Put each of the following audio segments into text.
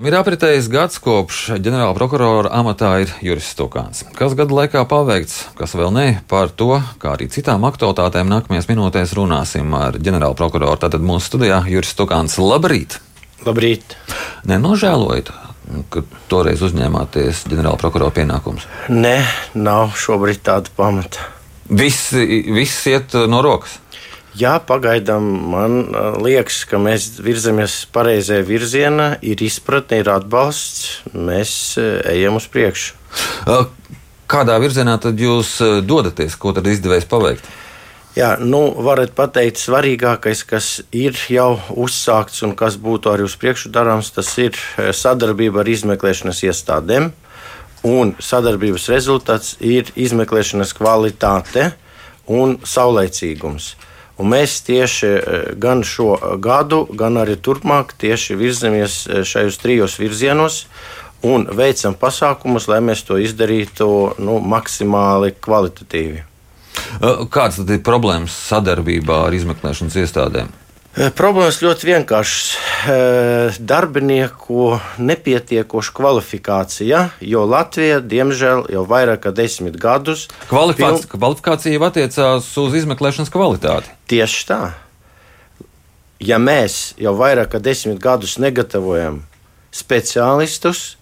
Ir apritējis gads, kopš ģenerāla prokurora amatā ir Juris Stukāns. Kas gada laikā paveikts, kas vēl ne, par to, kā arī citām aktualitātēm nākamajās minūtēs runāsim ar ģenerāla prokuroru. Tātad mūsu studijā Juris Stukāns. Labrīt! Labrīt! Nenožēlojat, ka toreiz uzņēmāties ģenerāla prokurora pienākumus? Nē, nav šobrīd tāda pamata. Viss, viss iet no rokas. Jā, pagaidām man liekas, ka mēs virzamies pareizajā virzienā, ir izpratne, ir atbalsts, mēs ejam uz priekšu. Kādā virzienā tad jūs dodaties, ko tad izdevējs paveikt? Jā, nu, varat pateikt, svarīgākais, kas ir jau uzsākts un kas būtu arī uz priekšu darāms, tas ir sadarbība ar izmeklēšanas iestādēm. Un sadarbības rezultāts ir izmeklēšanas kvalitāte un saulaicīgums. Un mēs tieši e, gan šo gadu, gan arī turpmāk virzamies e, šajos trijos virzienos un veicam pasākumus, lai mēs to izdarītu nu, maksimāli kvalitatīvi. E, kādas ir problēmas sadarbībā ar izmeklēšanas iestādēm? Problēmas ļoti vienkāršas. Darbinieku nepietiekoša kvalifikācija, jo Latvija, diemžēl, jau vairāk kā desmit gadus. Kvalifikācija, piln... kvalifikācija jau attiecās uz izmeklēšanas kvalitāti. Tieši tā. Ja mēs jau vairāk kā desmit gadus negatavojam speciālistus,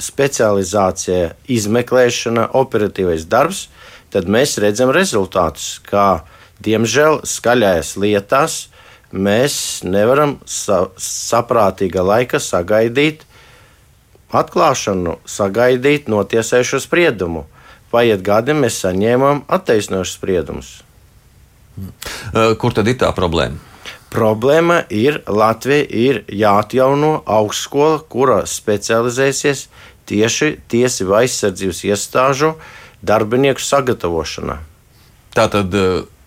specializācija, izmeklēšana, operatīvais darbs, tad mēs redzam rezultātus, kā diemžēl skaļās lietās mēs nevaram sa saprātīga laika sagaidīt atklāšanu, sagaidīt notiesējušo spriedumu. Paiet gadi, mēs saņēmām attaisnošus spriedumus. Kur tad ir tā problēma? Problēma ir Latvija ir jāatjauno augstskola, kura specializēsies tieši tiesību aizsardzības iestāžu darbinieku sagatavošanā. Tātad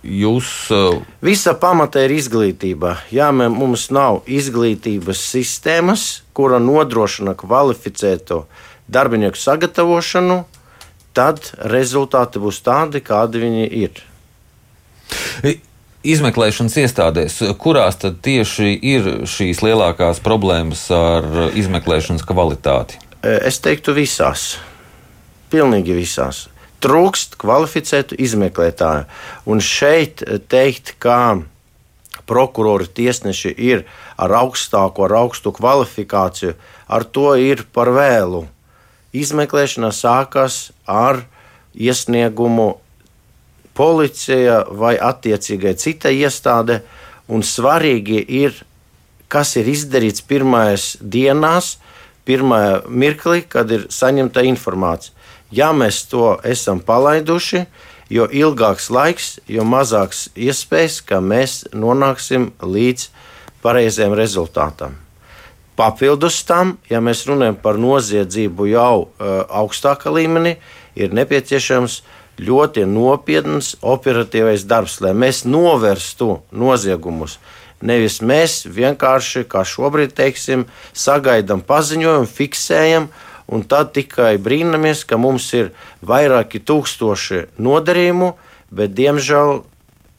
Jūs. Uh... Visa pamata ir izglītība. Ja mums nav izglītības sistēmas, kura nodrošina kvalificēto darbinieku sagatavošanu, tad rezultāti būs tādi, kādi viņi ir. Izmeklēšanas iestādēs, kurās tad tieši ir šīs lielākās problēmas ar izmeklēšanas kvalitāti? Es teiktu, visās. Pilnīgi visās trūkst kvalificētu izmeklētāju. Un šeit teikt, ka prokurori tiesneši ir ar augstāko, ar augstu kvalifikāciju, ar to ir par vēlu. Izmeklēšana sākas ar iesniegumu policija vai attiecīgai citai iestāde, un svarīgi ir, kas ir izdarīts pirmajās dienās, pirmajā mirklī, kad ir saņemta informācija. Ja mēs to esam palaiduši, jo ilgāks laiks, jo mazāks iespējas, ka mēs nonāksim līdz pareizajam rezultātam. Papildus tam, ja mēs runājam par noziedzību jau uh, augstākā līmenī, ir nepieciešams ļoti nopietns operatīvais darbs, lai mēs novērstu noziegumus. Nevis mēs vienkārši, kā šobrīd teiksim, sagaidām paziņojumu, fiksējam, uh, un tad tikai brīnamies, ka mums ir vairāki tūkstoši nodarījumu, bet diemžēl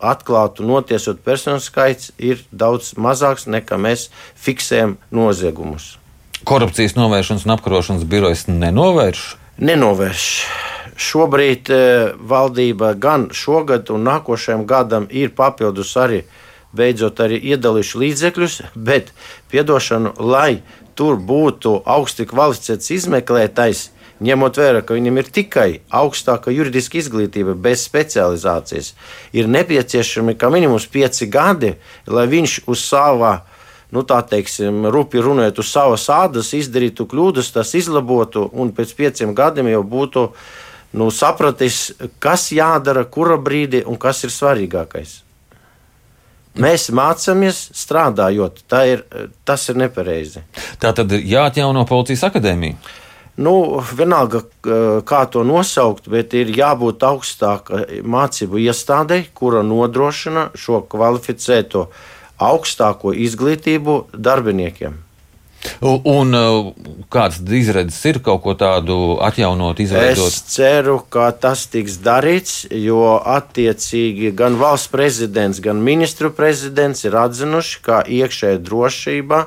atklātu notiesot personu skaits ir daudz mazāks nekā mēs fiksējam noziegumus. Korupcijas novēršanas un apkarošanas birojas nenovērš? Nenovērš. Šobrīd e, valdība gan šogad un nākošajam gadam ir papildus arī beidzot arī iedalījuši līdzekļus, bet piedošanu, lai tur būtu augsti kvalificēts izmeklētājs, ņemot vērā, ka viņam ir tikai augstāka juridiska izglītība, bez specializācijas, ir nepieciešami kā minimums pieci gadi, lai viņš uz savā nu, tā teiksim, rupi runājot uz savas ādas, izdarītu kļūdas, tas izlabotu un pēc pieciem gadiem jau būtu nu, sapratis, kas jādara, kura brīdī un kas ir svarīgākais. Mēs mācāmies strādājot. Ir, tas ir nepareizi. Tā tad ir jāatjauno policijas akadēmija. Nu, vienalga, kā to nosaukt, bet ir jābūt augstākai mācību iestādei, kura nodrošina šo kvalificēto augstāko izglītību darbiniekiem. Un uh, kāds izredzes ir kaut ko tādu atjaunot, izveidot? Es ceru, ka tas tiks darīts, jo attiecīgi gan valsts prezidents, gan ministru prezidents ir atzinuši, ka iekšējā drošība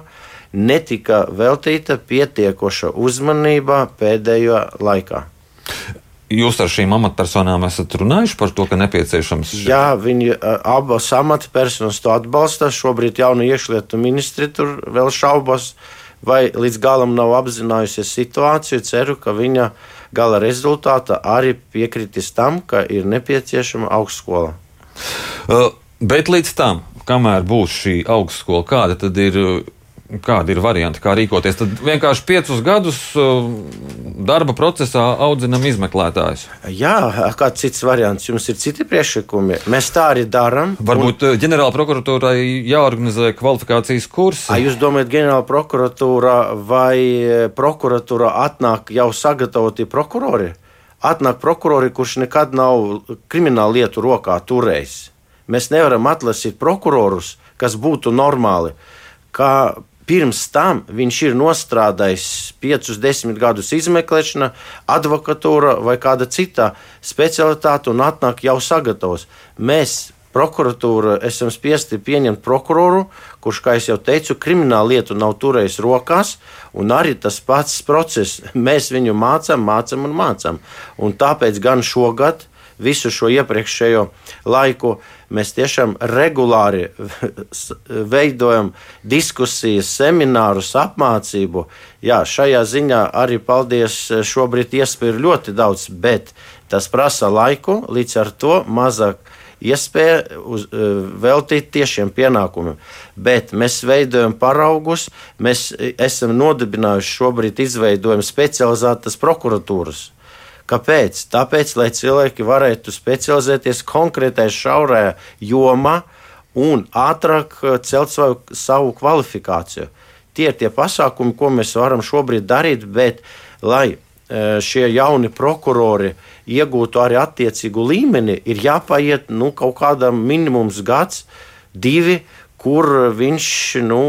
netika veltīta pietiekoša uzmanība pēdējo laikā. Jūs ar šīm amatpersonām esat runājuši par to, ka nepieciešams. Šī... Jā, viņi abas amatpersonas to atbalsta. Šobrīd jaunu iekšlietu ministri tur vēl šaubas, vai līdz galam nav apzinājusies situāciju. Ceru, ka viņa gala rezultātā arī piekritīs tam, ka ir nepieciešama augstskola. Uh, bet līdz tam, kamēr būs šī augstskola, kāda tad ir kādi ir varianti, kā rīkoties. Tad vienkārši piecus gadus uh, darba procesā audzinam izmeklētājus. Jā, kāds cits variants, jums ir citi priekšlikumi. Mēs tā arī darām. Varbūt un... Uh, ģenerāla prokuratūrai jāorganizē kvalifikācijas kurs. Jūs domājat, ģenerāla prokuratūra vai e, prokuratūra atnāk jau sagatavoti prokurori? Atnāk prokurori, kurš nekad nav kriminālu lietu rokā turējis. Mēs nevaram atlasīt prokurorus, kas būtu normāli. Kā Pirms tam viņš ir nostrādājis 5, 10 gadus izmeklēšana, advokatūra vai kāda cita specialitāte un atnāk jau sagatavos. Mēs, prokuratūra, esam spiesti pieņemt prokuroru, kurš, kā jau teicu, kriminālu lietu nav turējis rokās, un arī tas pats process. Mēs viņu mācām, mācām un mācām. Un tāpēc gan šogad visu šo iepriekšējo laiku mēs tiešām regulāri veidojam diskusijas, seminārus, apmācību. Jā, šajā ziņā arī paldies, šobrīd iespēja ir ļoti daudz, bet tas prasa laiku, līdz ar to mazāk iespēja uz, veltīt tiešiem pienākumiem. Bet mēs veidojam paraugus, mēs esam nodibinājuši šobrīd, izveidojam specializētas prokuratūras Kāpēc? Tāpēc, lai cilvēki varētu specializēties konkrētajā šaurajā jomā un ātrāk uh, celt savu, savu kvalifikāciju. Tie ir tie pasākumi, ko mēs varam šobrīd darīt, bet lai uh, šie jauni prokurori iegūtu arī attiecīgu līmeni, ir jāpaiet nu, kaut kādam minimums gads, divi, kur viņš nu,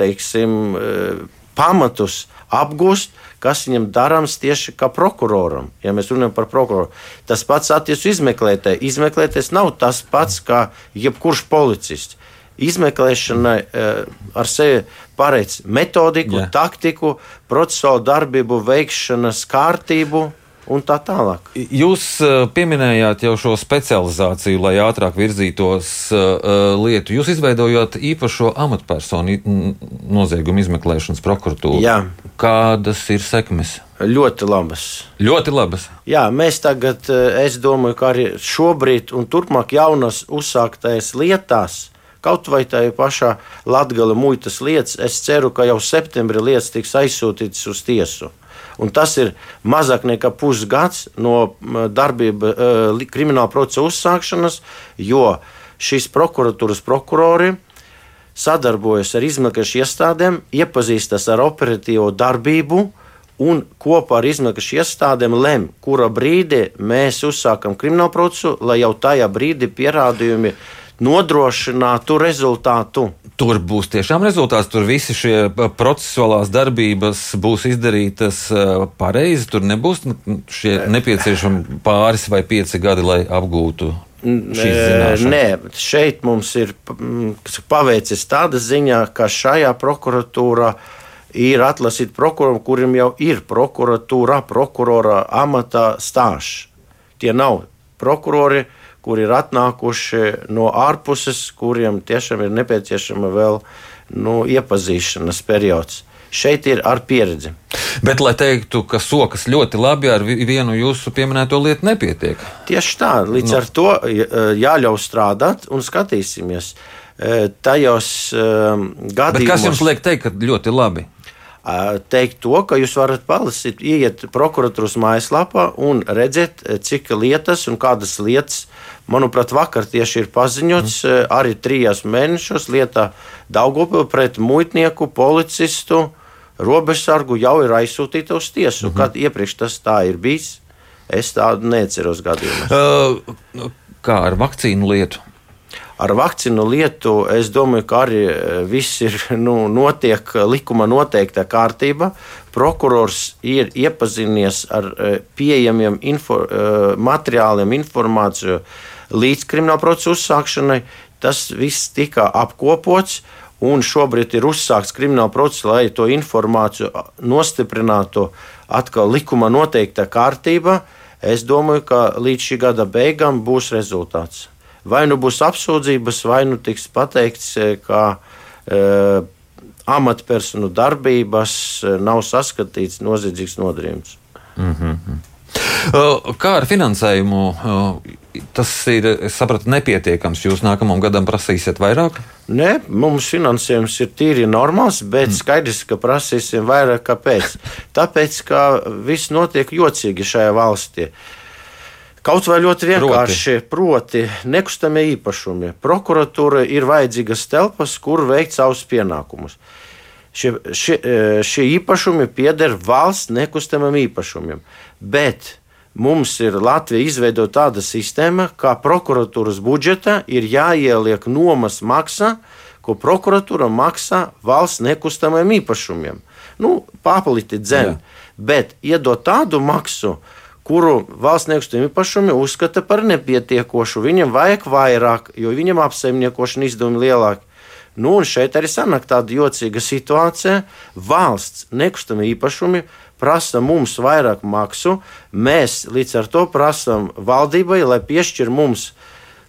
teiksim, uh, pamatus apgūst, kas viņam darāms tieši kā prokuroram. Ja mēs runājam par prokuroru, tas pats attiecas uz izmeklētāju. Izmeklētājs nav tas pats kā jebkurš policists. Izmeklēšana eh, ar sevi paredz metodiku, Jā. taktiku, procesuālu darbību, veikšanas kārtību un tā tālāk. Jūs uh, pieminējāt jau šo specializāciju, lai ātrāk virzītos uh, lietu. Jūs izveidojāt īpašo amatpersonu noziegumu izmeklēšanas prokuratūru. Jā. Kādas ir sekmes? Ļoti labas. Ļoti labas. Jā, mēs tagad, es domāju, ka arī šobrīd un turpmāk jaunas uzsāktais lietās, kaut vai tajā pašā Latvijas muitas lietas, es ceru, ka jau septembrī lietas tiks aizsūtītas uz tiesu. Un tas ir mazāk nekā pusgads no darbība, eh, krimināla procesa uzsākšanas, jo šīs prokuratūras prokurori sadarbojas ar izmeklēšanas iestādēm, iepazīstas ar operatīvo darbību un kopā ar izmeklēšanas iestādēm lem, kura brīdī mēs uzsākam kriminālu procesu, lai jau tajā brīdī pierādījumi nodrošinātu rezultātu. Tur būs tiešām rezultāts, tur visi šie procesuālās darbības būs izdarītas pareizi. Tur nebūs šie nepieciešami pāris vai pieci gadi, lai apgūtu Nē, šeit mums ir paveicis tāda ziņa, ka šajā prokuratūrā ir atlasīti prokurori, kuriem jau ir prokuratūra, prokurora amata stāsts. Tie nav prokurori, kuri ir atnākuši no ārpuses, kuriem tiešām ir nepieciešama vēl nu, iepazīšanās periods. Šeit ir ar pieredzi. Bet, lai teiktu, ka sokas ļoti labi ar vienu jūsu pieminēto lietu nepietiek. Tieši tā, līdz nu. ar to jāļauj strādāt un skatīsimies. Tajos gadījumos. Bet kas jums liek teikt, ka ļoti labi? Teikt to, ka jūs varat palasīt, ieiet prokuratūras mājaslapā un redzēt, cik lietas un kādas lietas, manuprāt, vakar tieši ir paziņots mm. arī trijās mēnešos lietā Daugopil pret muitnieku, policistu, robežsargu jau ir aizsūtīta uz tiesu. Mm -hmm. Kad iepriekš tas tā ir bijis, es tādu neceros gadījumus. Uh, kā ar vakcīnu lietu? Ar vakcīnu lietu, es domāju, ka arī e, viss ir nu, notiek likuma noteikta kārtība. Prokurors ir iepazinies ar e, pieejamiem info, e, materiāliem, informāciju līdz krimināla procesa uzsākšanai. Tas viss tika apkopots, un šobrīd ir uzsākts krimināla process, lai to informāciju nostiprinātu atkal likumā noteikta kārtība. Es domāju, ka līdz šī gada beigām būs rezultāts. Vai nu būs apsūdzības, vai nu tiks pateikts, ka e, amatpersonu darbības nav saskatīts noziedzīgs nodarījums. Mm -hmm. Kā ar finansējumu? Tas ir, es sapratu, nepietiekams. Jūs nākamajam gadam prasīsiet vairāk? Nē, mums finansējums ir tīri normāls, bet mm. skaidrs, ka prasīsim vairāk. Kāpēc? Tāpēc, ka viss notiek jocīgi šajā valstī. Kaut vai ļoti vienkārši, proti, proti nekustamie īpašumi. Prokuratūra ir vajadzīgas telpas, kur veikt savus pienākumus. Šie, šie, šie īpašumi pieder valsts nekustamiem īpašumiem. Bet mums ir Latvija izveidota tāda sistēma, ka prokuratūras budžetā ir jāieliek nomas maksa, ko prokuratūra maksā valsts nekustamajiem īpašumiem. Nu, Pārpalīti dzēn, bet iedot tādu maksu, kuru valsts nekustamie īpašumi uzskata par nepietiekošu. Viņam vajag vairāk, jo viņam apsaimniekošana izdevumi lielāki. Nu, un šeit arī sanāk tāda jocīga situācija. Valsts nekustamie īpašumi prasa mums vairāk maksu. Mēs līdz ar to prasām valdībai, lai piešķir mums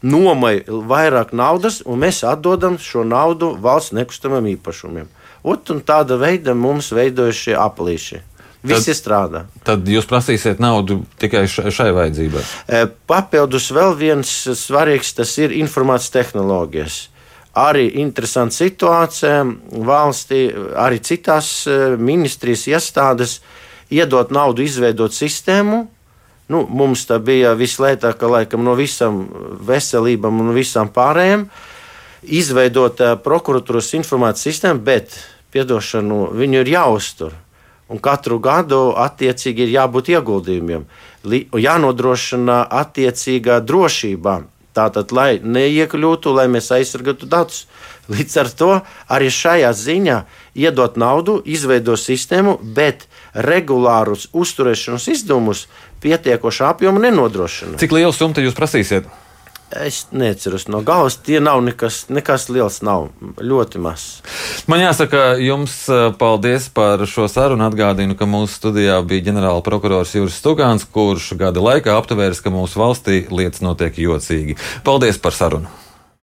nomai vairāk naudas, un mēs atdodam šo naudu valsts nekustamiem īpašumiem. Ot, tāda veida mums veidojas šie aplīši. Visi tad, strādā. Tad jūs prasīsiet naudu tikai šai vajadzībai. E, papildus vēl viens svarīgs, tas ir informācijas tehnoloģijas arī interesanta situācija valstī, arī citās e, ministrijas iestādes iedot naudu, izveidot sistēmu. Nu, mums tā bija vislētākā laikam no visām veselībām un visām pārējām. Izveidot uh, prokuratūras informācijas sistēmu, bet piedošanu viņu ir jāuztur. Un katru gadu attiecīgi ir jābūt ieguldījumiem, jānodrošina attiecīgā drošība Tātad, lai neiekļūtu, lai mēs aizsargātu datus. Līdz ar to arī šajā ziņā iedot naudu, izveidot sistēmu, bet regulārus uzturēšanas izdevumus pietiekošu apjomu nenodrošina. Cik lielu summu jūs prasīsiet? Es neceros no galvas, tie nav nekas, nekas liels, nav ļoti maz. Man jāsaka, jums eh, paldies par šo sarunu. Atgādinu, ka mūsu studijā bija ģenerāla prokurors Juris Stugāns, kurš gada laikā aptvērs, ka mūsu valstī lietas notiek jocīgi. Paldies par sarunu!